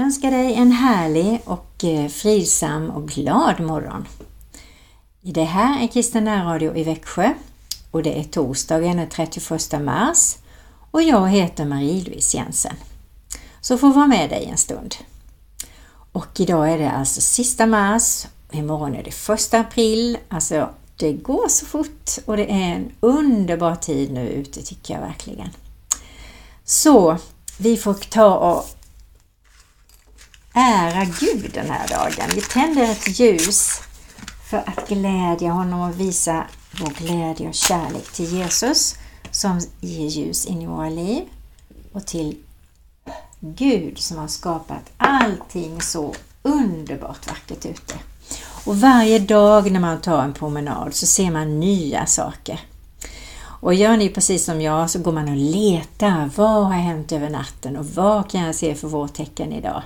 vill önska dig en härlig och eh, fridsam och glad morgon. Det här är Kristen Radio i Växjö och det är torsdagen den 31 mars och jag heter Marie-Louise Jensen. Så får vara med dig en stund. Och idag är det alltså sista mars, imorgon är det första april, alltså det går så fort och det är en underbar tid nu ute tycker jag verkligen. Så vi får ta och ära Gud den här dagen. Vi tänder ett ljus för att glädja honom och visa vår glädje och kärlek till Jesus som ger ljus in i våra liv och till Gud som har skapat allting så underbart vackert ute. Och varje dag när man tar en promenad så ser man nya saker. Och gör ni precis som jag så går man och letar. Vad har hänt över natten och vad kan jag se för vårtecken idag?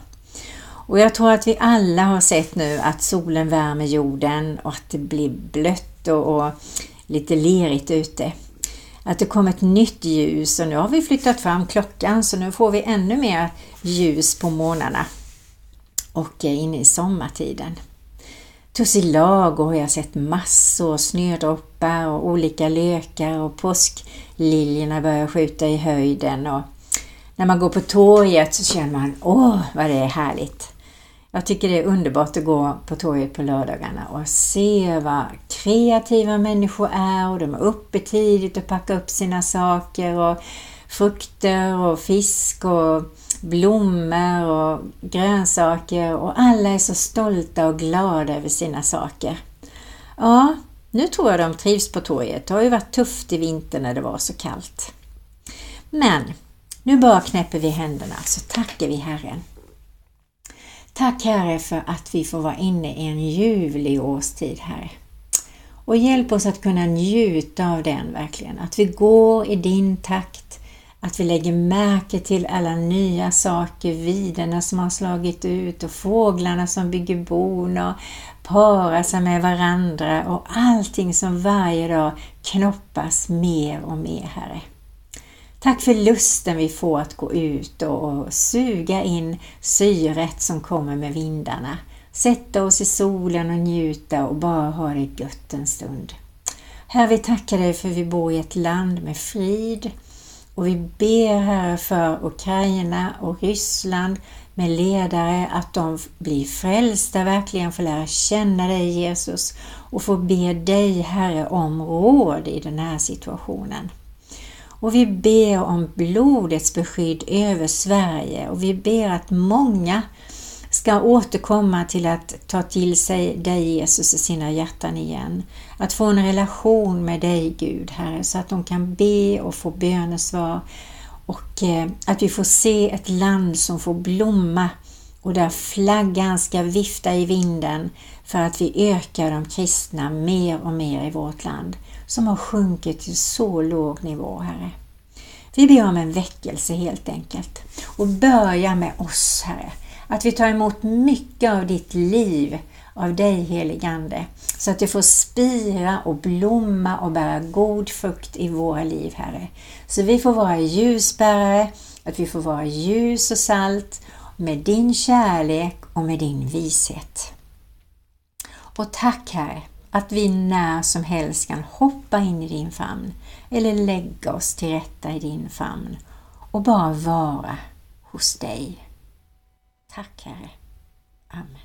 Och jag tror att vi alla har sett nu att solen värmer jorden och att det blir blött och, och lite lerigt ute. Att det kom ett nytt ljus och nu har vi flyttat fram klockan så nu får vi ännu mer ljus på morgnarna och in i sommartiden. Tussilago har jag sett massor, snödroppar och olika lökar och påskliljorna börjar skjuta i höjden och när man går på torget så känner man åh vad det är härligt. Jag tycker det är underbart att gå på torget på lördagarna och se vad kreativa människor är och de är uppe tidigt och packar upp sina saker och frukter och fisk och blommor och grönsaker och alla är så stolta och glada över sina saker. Ja, nu tror jag de trivs på torget. Det har ju varit tufft i vinter när det var så kallt. Men nu bara knäpper vi händerna så tackar vi Herren. Tack Herre för att vi får vara inne i en ljuvlig årstid Herre. Och hjälp oss att kunna njuta av den verkligen. Att vi går i din takt. Att vi lägger märke till alla nya saker, viderna som har slagit ut och fåglarna som bygger bon och parar sig med varandra och allting som varje dag knoppas mer och mer Herre. Tack för lusten vi får att gå ut och suga in syret som kommer med vindarna. Sätta oss i solen och njuta och bara ha det gött en stund. Herre, vi tackar dig för vi bor i ett land med frid och vi ber Herre för Ukraina och Ryssland med ledare att de blir frälsta, verkligen får lära känna dig Jesus och får be dig Herre om råd i den här situationen. Och vi ber om blodets beskydd över Sverige. Och vi ber att många ska återkomma till att ta till sig dig Jesus i sina hjärtan igen. Att få en relation med dig Gud, Herre, så att de kan be och få bönesvar. Och eh, att vi får se ett land som får blomma och där flaggan ska vifta i vinden för att vi ökar de kristna mer och mer i vårt land som har sjunkit till så låg nivå, Herre. Vi ber om en väckelse helt enkelt och börja med oss, Herre. Att vi tar emot mycket av ditt liv, av dig heligande, så att det får spira och blomma och bära god frukt i våra liv, Herre. Så vi får vara ljusbärare, att vi får vara ljus och salt med din kärlek och med din vishet. Och tack Herre att vi när som helst kan hoppa in i din famn eller lägga oss till rätta i din famn och bara vara hos dig. Tack Herre. Amen.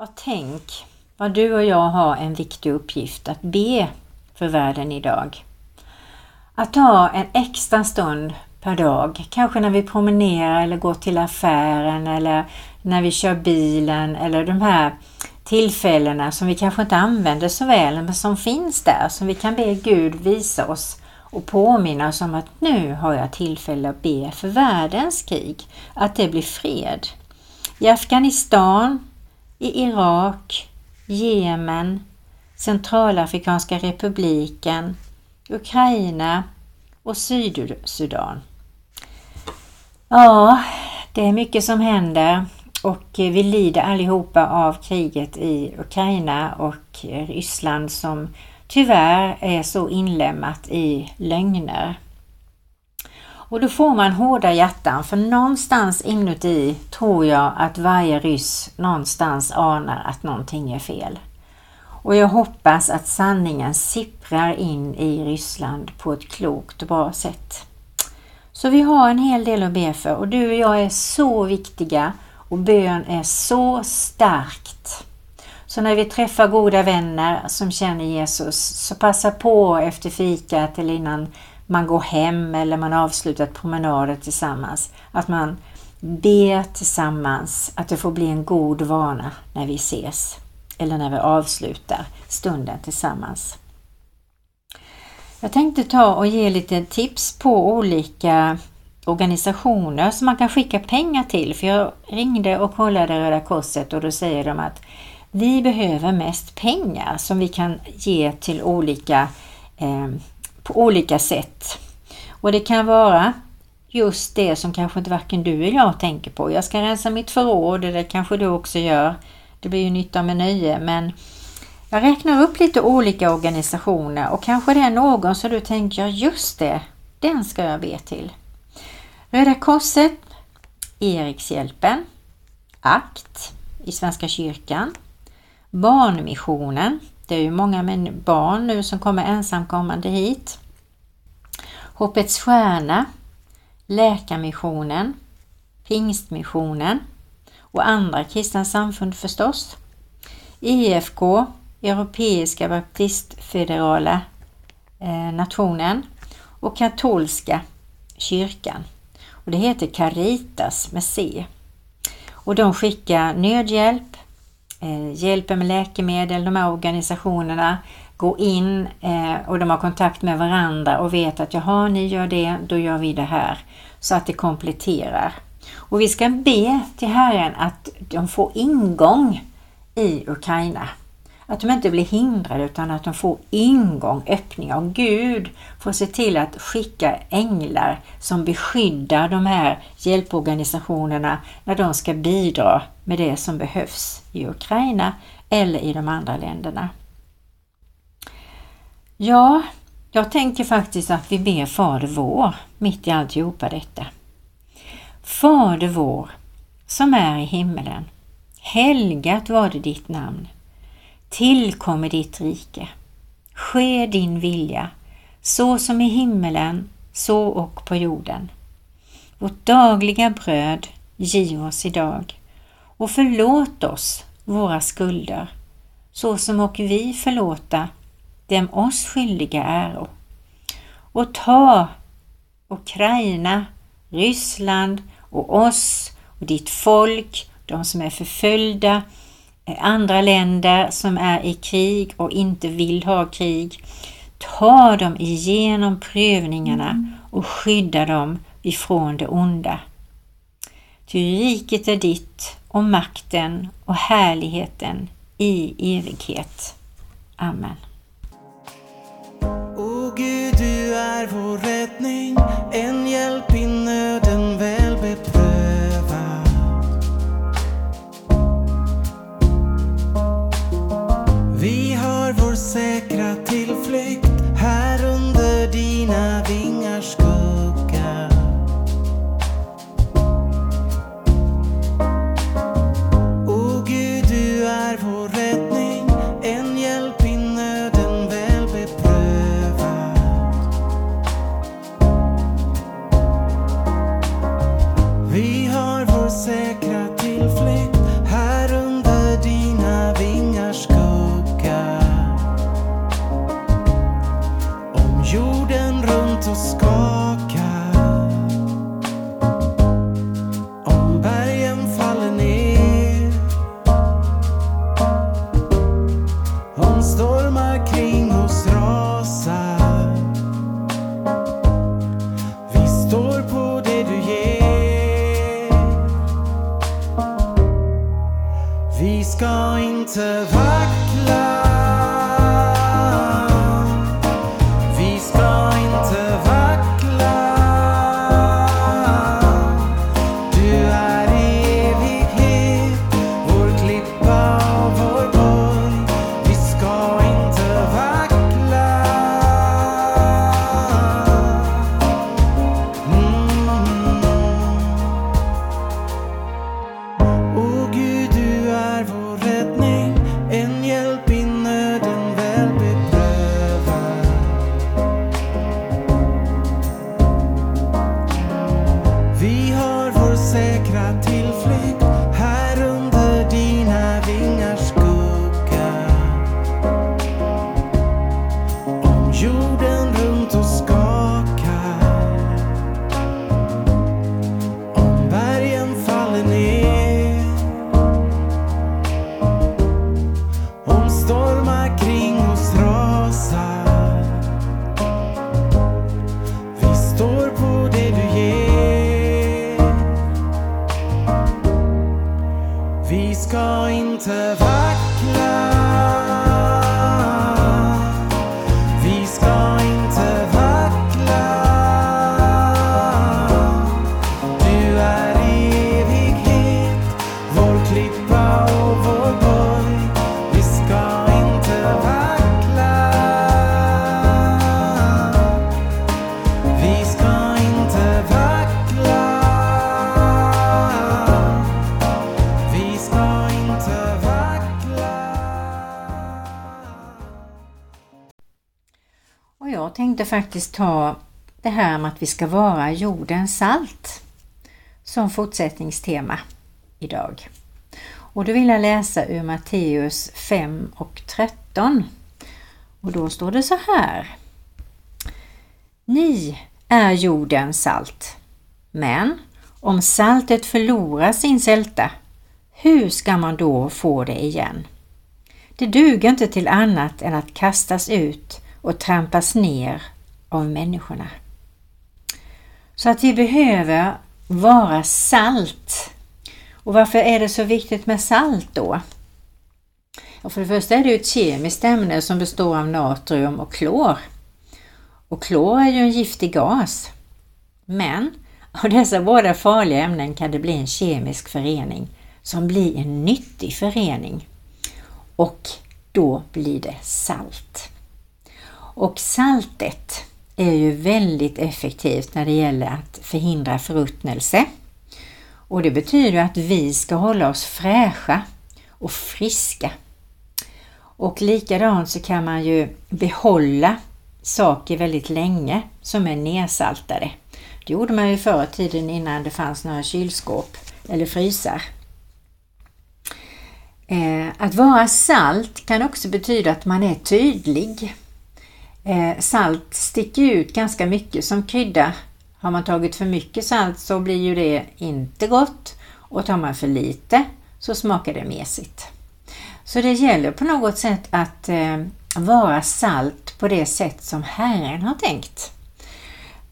Och tänk vad du och jag har en viktig uppgift att be för världen idag. Att ta en extra stund per dag, kanske när vi promenerar eller går till affären eller när vi kör bilen eller de här tillfällena som vi kanske inte använder så väl men som finns där som vi kan be Gud visa oss och påminna oss om att nu har jag tillfälle att be för världens krig, att det blir fred. I Afghanistan, i Irak, Jemen, Centralafrikanska republiken, Ukraina och Sydsudan. Ja, det är mycket som händer och vi lider allihopa av kriget i Ukraina och Ryssland som tyvärr är så inlämnat i lögner. Och då får man hårda hjärtan för någonstans inuti tror jag att varje ryss någonstans anar att någonting är fel. Och jag hoppas att sanningen sipprar in i Ryssland på ett klokt och bra sätt. Så vi har en hel del att be för och du och jag är så viktiga och bön är så starkt. Så när vi träffar goda vänner som känner Jesus så passa på efter fikat eller innan man går hem eller man avslutat promenader tillsammans. Att man ber tillsammans, att det får bli en god vana när vi ses eller när vi avslutar stunden tillsammans. Jag tänkte ta och ge lite tips på olika organisationer som man kan skicka pengar till. För jag ringde och kollade Röda Korset och då säger de att vi behöver mest pengar som vi kan ge till olika eh, på olika sätt. Och det kan vara just det som kanske inte varken du eller jag tänker på. Jag ska rensa mitt förråd, det kanske du också gör. Det blir ju nytta med nöje men jag räknar upp lite olika organisationer och kanske det är någon som du tänker, just det, den ska jag be till. Röda Korset, Erikshjälpen, ACT i Svenska kyrkan, Barnmissionen, det är ju många barn nu som kommer ensamkommande hit. Hoppets Stjärna, Läkarmissionen, Pingstmissionen och andra kristna samfund förstås. IFK, Europeiska baptistfederala eh, nationen och katolska kyrkan. Och det heter Caritas med C. Och de skickar nödhjälp, Eh, hjälper med läkemedel, de här organisationerna går in eh, och de har kontakt med varandra och vet att jaha, ni gör det, då gör vi det här. Så att det kompletterar. Och vi ska be till Herren att de får ingång i Ukraina. Att de inte blir hindrade utan att de får ingång, öppning av Gud får se till att skicka änglar som beskyddar de här hjälporganisationerna när de ska bidra med det som behövs i Ukraina eller i de andra länderna. Ja, jag tänker faktiskt att vi ber Fader vår mitt i alltihopa detta. Fader vår som är i himmelen. Helgat var det ditt namn. Tillkommer ditt rike. Ske din vilja, så som i himmelen, så och på jorden. Vårt dagliga bröd giv oss idag och förlåt oss våra skulder, så som och vi förlåta dem oss skyldiga äro. Och ta Ukraina, Ryssland och oss och ditt folk, de som är förföljda, andra länder som är i krig och inte vill ha krig. Ta dem igenom prövningarna och skydda dem ifrån det onda. Ty riket är ditt och makten och härligheten i evighet. Amen. O Gud, du är vår räddning, en hjälp i nöden säkra tillflykt här under dina vingars skull. Faktiskt ta det här med att vi ska vara jordens salt som fortsättningstema idag. Och då vill jag läsa ur Matteus 5 och 13. Och då står det så här. Ni är jordens salt. Men om saltet förlorar sin sälta, hur ska man då få det igen? Det duger inte till annat än att kastas ut och trampas ner av människorna. Så att vi behöver vara salt. Och varför är det så viktigt med salt då? Och för det första är det ett kemiskt ämne som består av natrium och klor. Och klor är ju en giftig gas. Men av dessa båda farliga ämnen kan det bli en kemisk förening som blir en nyttig förening. Och då blir det salt. Och saltet är ju väldigt effektivt när det gäller att förhindra förruttnelse. Och det betyder att vi ska hålla oss fräscha och friska. Och likadant så kan man ju behålla saker väldigt länge som är nedsaltade. Det gjorde man ju förr i tiden innan det fanns några kylskåp eller frysar. Eh, att vara salt kan också betyda att man är tydlig. Eh, salt sticker ut ganska mycket som krydda. Har man tagit för mycket salt så blir ju det inte gott och tar man för lite så smakar det mesigt. Så det gäller på något sätt att eh, vara salt på det sätt som Herren har tänkt.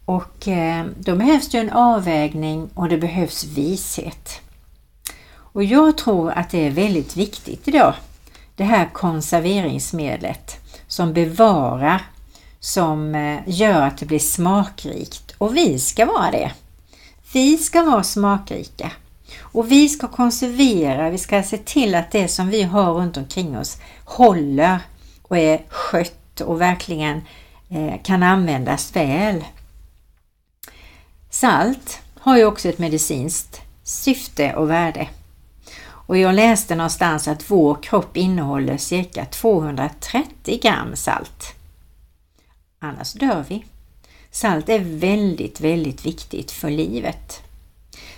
Och eh, då behövs det en avvägning och det behövs vishet. Och jag tror att det är väldigt viktigt idag, det här konserveringsmedlet som bevarar, som eh, gör att det blir smakrikt. Och vi ska vara det. Vi ska vara smakrika. Och vi ska konservera, vi ska se till att det som vi har runt omkring oss håller och är skött och verkligen eh, kan användas väl. Salt har ju också ett medicinskt syfte och värde. Och jag läste någonstans att vår kropp innehåller cirka 230 gram salt. Annars dör vi. Salt är väldigt, väldigt viktigt för livet.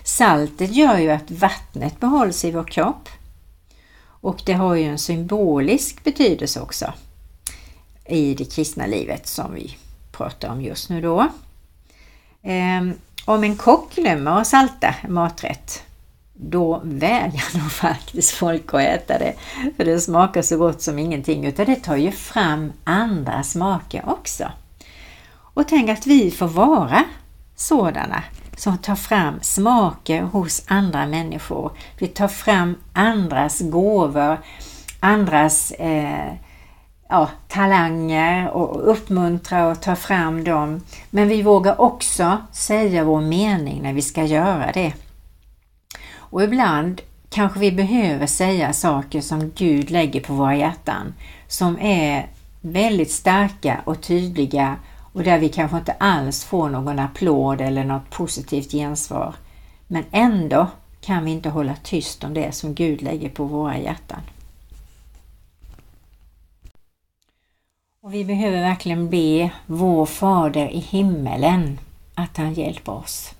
Saltet gör ju att vattnet behålls i vår kropp. Och det har ju en symbolisk betydelse också i det kristna livet som vi pratar om just nu då. Ehm, om en kock glömmer att salta en maträtt, då vägrar nog faktiskt folk att äta det. För det smakar så gott som ingenting, utan det tar ju fram andra smaker också. Och tänk att vi får vara sådana som tar fram smaker hos andra människor. Vi tar fram andras gåvor, andras eh, ja, talanger och uppmuntrar och tar fram dem. Men vi vågar också säga vår mening när vi ska göra det. Och ibland kanske vi behöver säga saker som Gud lägger på våra hjärtan som är väldigt starka och tydliga och där vi kanske inte alls får någon applåd eller något positivt gensvar. Men ändå kan vi inte hålla tyst om det som Gud lägger på våra hjärtan. Och Vi behöver verkligen be vår Fader i himmelen att han hjälper oss.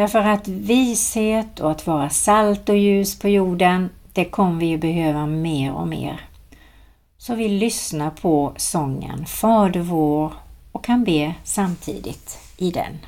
Därför att vishet och att vara salt och ljus på jorden, det kommer vi ju behöva mer och mer. Så vi lyssnar på sången Fader vår och kan be samtidigt i den.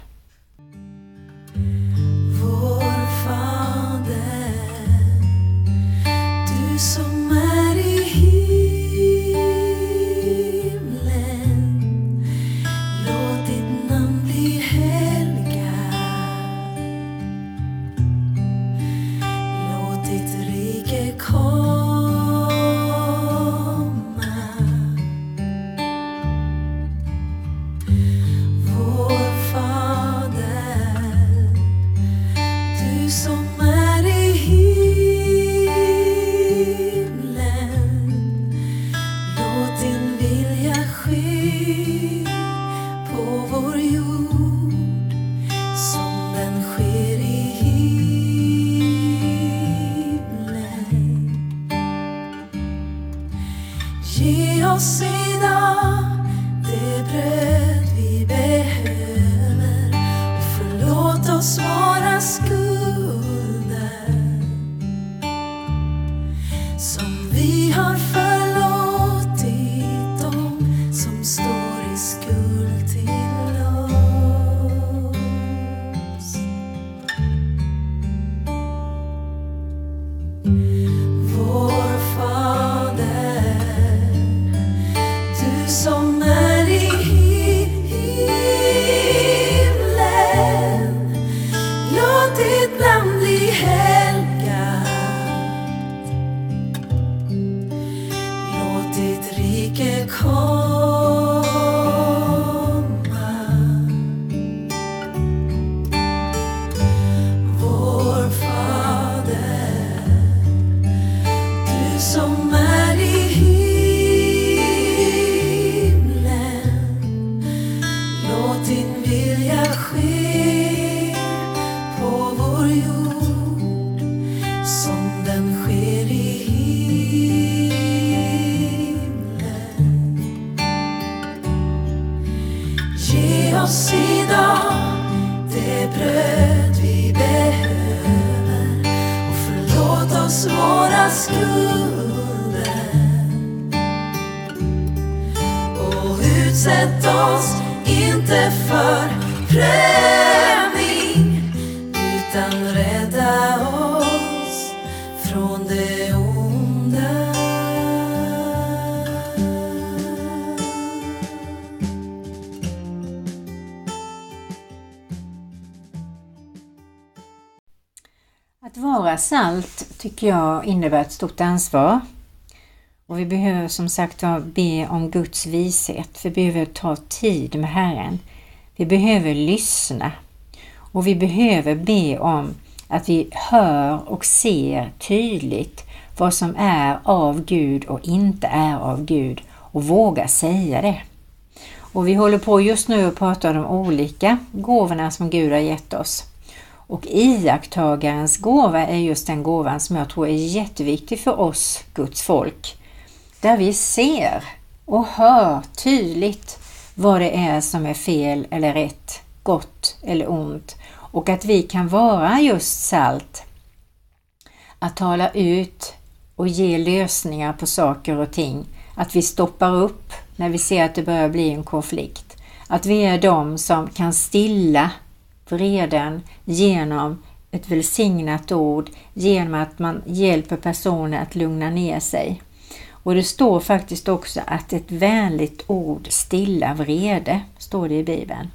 Vara salt tycker jag innebär ett stort ansvar. Och vi behöver som sagt be om Guds vishet. Vi behöver ta tid med Herren. Vi behöver lyssna. Och vi behöver be om att vi hör och ser tydligt vad som är av Gud och inte är av Gud och våga säga det. Och vi håller på just nu att prata om de olika gåvorna som Gud har gett oss. Och iakttagarens gåva är just den gåvan som jag tror är jätteviktig för oss, Guds folk. Där vi ser och hör tydligt vad det är som är fel eller rätt, gott eller ont. Och att vi kan vara just salt. Att tala ut och ge lösningar på saker och ting. Att vi stoppar upp när vi ser att det börjar bli en konflikt. Att vi är de som kan stilla vreden genom ett välsignat ord, genom att man hjälper personer att lugna ner sig. Och det står faktiskt också att ett vänligt ord stilla vrede, står det i Bibeln.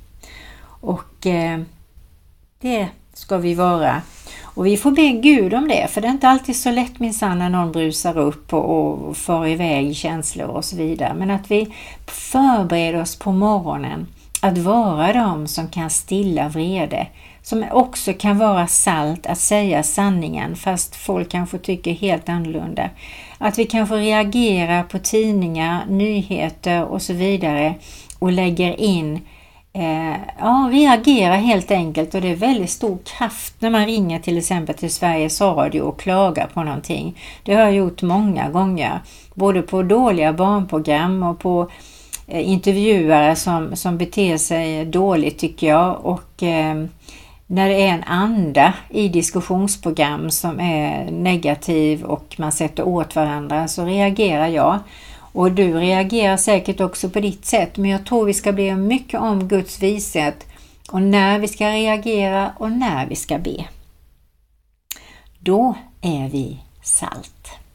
Och eh, Det ska vi vara. Och vi får be Gud om det, för det är inte alltid så lätt minsann när någon brusar upp och, och far iväg känslor och så vidare. Men att vi förbereder oss på morgonen att vara de som kan stilla vrede, som också kan vara salt att säga sanningen fast folk kanske tycker helt annorlunda. Att vi kanske reagerar på tidningar, nyheter och så vidare och lägger in eh, ja, reagera helt enkelt och det är väldigt stor kraft när man ringer till exempel till Sveriges Radio och klagar på någonting. Det har jag gjort många gånger, både på dåliga barnprogram och på Eh, intervjuare som, som beter sig dåligt tycker jag och eh, när det är en anda i diskussionsprogram som är negativ och man sätter åt varandra så reagerar jag. Och du reagerar säkert också på ditt sätt men jag tror vi ska be mycket om Guds vishet och när vi ska reagera och när vi ska be. Då är vi salt.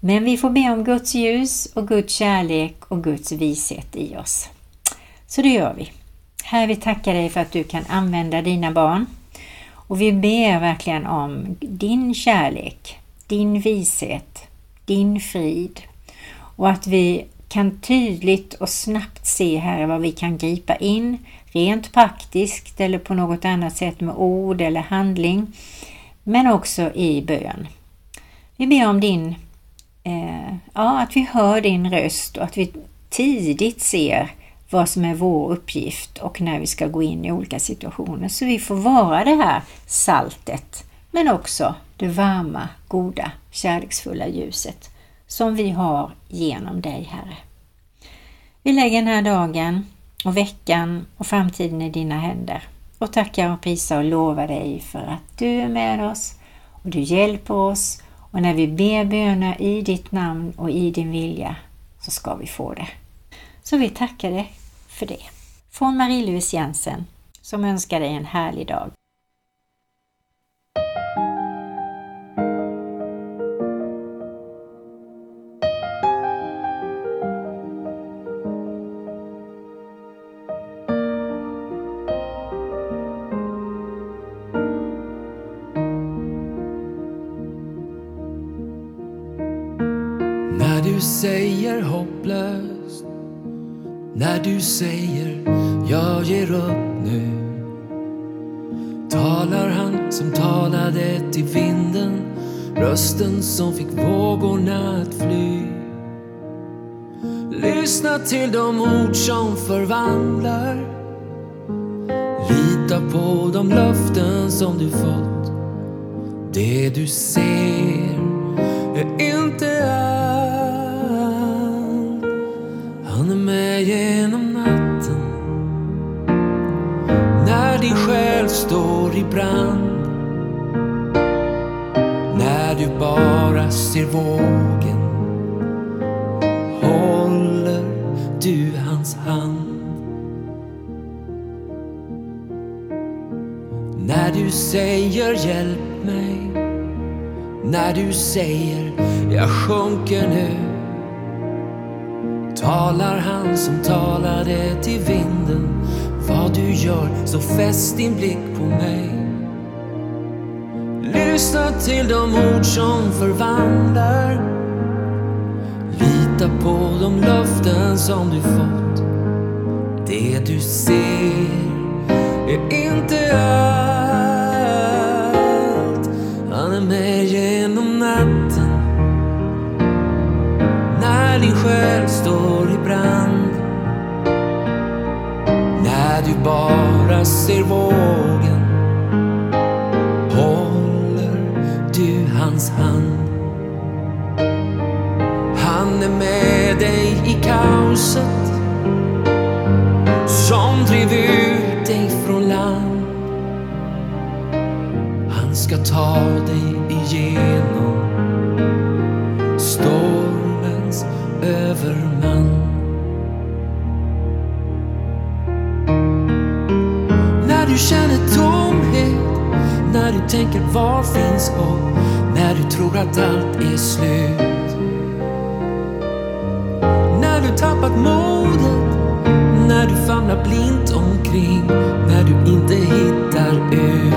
Men vi får be om Guds ljus och Guds kärlek och Guds vishet i oss. Så det gör vi. Herre, vi tackar dig för att du kan använda dina barn. Och vi ber verkligen om din kärlek, din vishet, din frid och att vi kan tydligt och snabbt se här vad vi kan gripa in rent praktiskt eller på något annat sätt med ord eller handling men också i bön. Vi ber om din, eh, ja, att vi hör din röst och att vi tidigt ser vad som är vår uppgift och när vi ska gå in i olika situationer. Så vi får vara det här saltet men också det varma, goda, kärleksfulla ljuset som vi har genom dig, Herre. Vi lägger den här dagen och veckan och framtiden i dina händer och tackar och prisar och lovar dig för att du är med oss och du hjälper oss och när vi ber böner i ditt namn och i din vilja så ska vi få det. Så vi tackar dig för det. Från Marie-Louise Jensen som önskar dig en härlig dag. Säger hopplöst. När du säger jag ger upp nu. Talar han som talade till vinden. Rösten som fick vågorna att fly. Lyssna till de ord som förvandlar. Lita på de löften som du fått. Det du ser är inte allt. Genom natten. När din själ står i brand. När du bara ser vågen. Håller du hans hand. När du säger hjälp mig. När du säger jag sjunker nu. Talar han som talade till vinden. Vad du gör så fäst din blick på mig. Lyssna till de ord som förvandlar. Lita på de löften som du fått. Det du ser är inte allt. Han är med genom natten själ står i brand. När du bara ser vågen Håller du hans hand. Han är med dig i kaoset som drev ut dig från land. Han ska ta dig tror att allt är slut När du tappat modet När du famlar blint omkring När du inte hittar ut.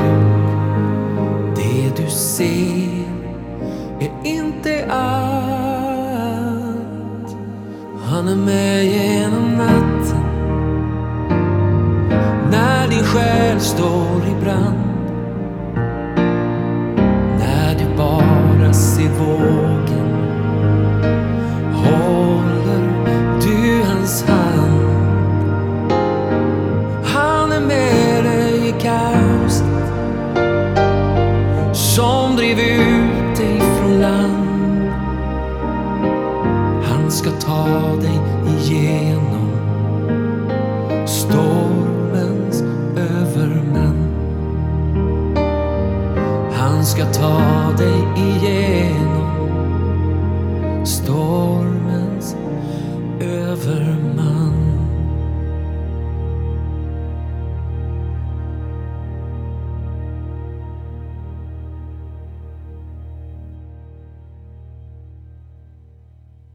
Det du ser är inte allt. Han är med